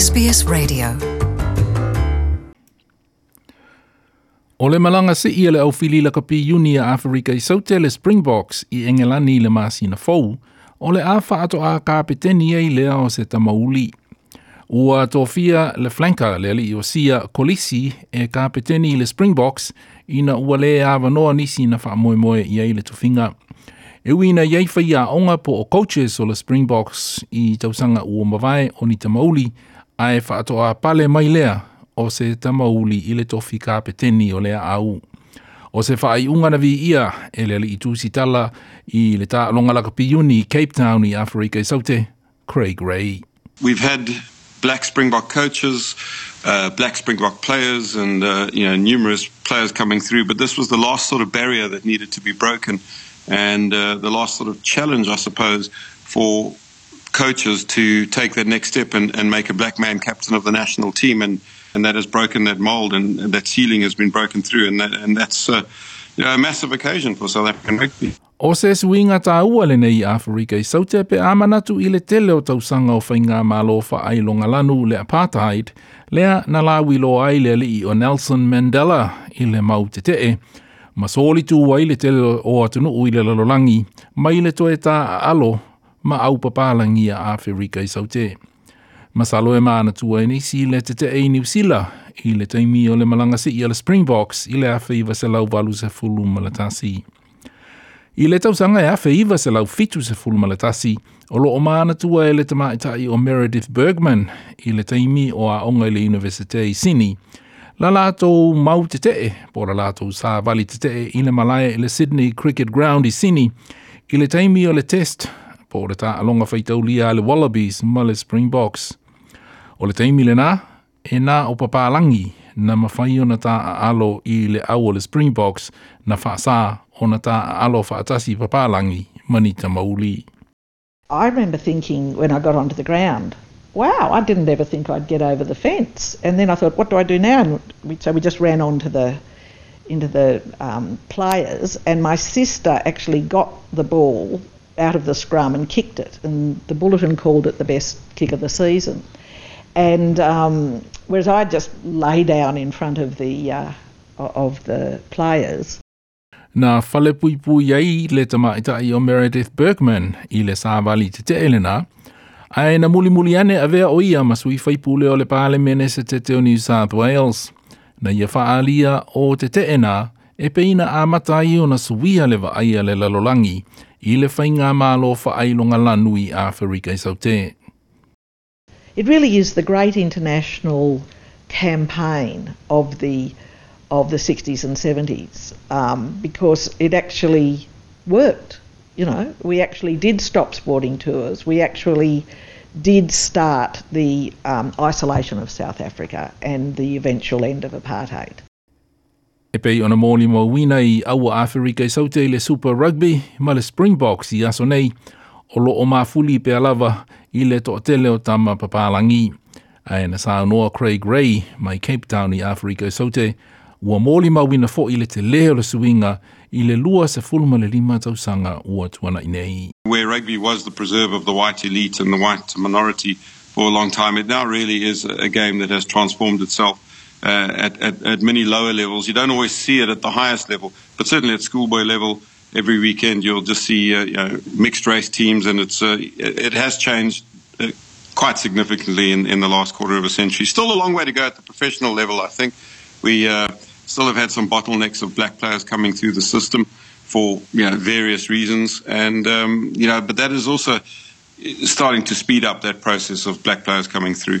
SBS Radio. O le malanga se ia le au fili la kapi uni a Afrika i saute le Springboks i engelani le masina fau, o le afa ato a kapeteni i lea o se tamauli. Ua tofia le flanka le ali o sia kolisi e kapeteni le Springboks ina ua le avanoa nisi na wha moe moe i le tufinga. E wina iei whaia onga po o coaches o le Springboks i tausanga ua mawai o ni tamauli ai whaatoa pale mai lea o se tamauli i le tofi kapeteni o lea au. O se whaai ungana vi ia e le li i tūsi tala i le tā longalaka piuni Cape Town i Afrika i saute, Craig Ray. We've had black Springbok coaches, uh, black Springbok players, and uh, you know numerous players coming through. But this was the last sort of barrier that needed to be broken, and uh, the last sort of challenge, I suppose, for coaches to take that next step and, and make a black man captain of the national team, and and that has broken that mold, and, and that ceiling has been broken through, and that and that's uh, you know, a massive occasion for South African rugby. O se suinga tā ua le nei Afrika i sautea pe amanatu i le tele o tausanga o whainga malo wha ailonga lanu le apartheid, lea na lawi lo ai le li o Nelson Mandela i le mau te te e. Ma soli tu wai le tele o atunu ui le lalolangi, mai le toe tā alo ma au papalangi a Afrika i saute. Masalo e maana tua e nisi le te te e New Zealand i le taimi o le malanga si i le Springboks i le awhi iwa se lau walu se fulu malatasi. I le tausanga e awhi iwa se lau fitu se fulu malatasi o lo o maana tua e le tamaitai o Meredith Bergman i le taimi o a onga i le Universite i Sini. La lātou mau te te, po la lātou sā vali te te i le malaya i le Sydney Cricket Ground i Sini, i le taimi o le test, tā le Wallabies Springboks. O le nā, e nā o papalangi na tā alo i le au o le Springboks na tā alo whaatasi papalangi mani ta mauli. I remember thinking when I got onto the ground, wow, I didn't ever think I'd get over the fence. And then I thought, what do I do now? And we, so we just ran onto the into the um, players, and my sister actually got the ball out of the scrum and kicked it, and the bulletin called it the best kick of the season. And um, whereas I just lay down in front of the uh, of the players, Na whale pui pui ai le tamaitai o Meredith Burgmann i le sāwali te te elena, ai na muli muli ane a vea o ia masui whaipule o le pāle mene se te te o New South Wales. Na ia whaalia o te te ena, e peina a matai o na suia le wa aia le lalolangi, i le whainga mālo whaailonga a Afrika i saute. it really is the great international campaign of the of the 60s and 70s um, because it actually worked. You know, we actually did stop sporting tours. We actually did start the um, isolation of South Africa and the eventual end of apartheid. E pei ona mōli mo wina i aua Afrika i saute i le Super Rugby, ma le Springboks i aso nei, o lo o mafuli pe alava i le to tele o tama papalangi. Ai na sa noa Craig Ray mai Cape Town i Afrika i saute, ua mōli ma wina fo i le te leo le suinga i le lua se fulma le lima tausanga ua tuana i nei. Where rugby was the preserve of the white elite and the white minority for a long time, it now really is a game that has transformed itself at, at, at many lower levels. You don't always see it at the highest level, but certainly at schoolboy level, every weekend you'll just see uh, you know, mixed race teams, and it's uh, it, it has changed uh, quite significantly in, in the last quarter of a century. Still a long way to go at the professional level, I think. We uh, still have had some bottlenecks of black players coming through the system for you know various reasons, and um, you know, but that is also starting to speed up that process of black players coming through.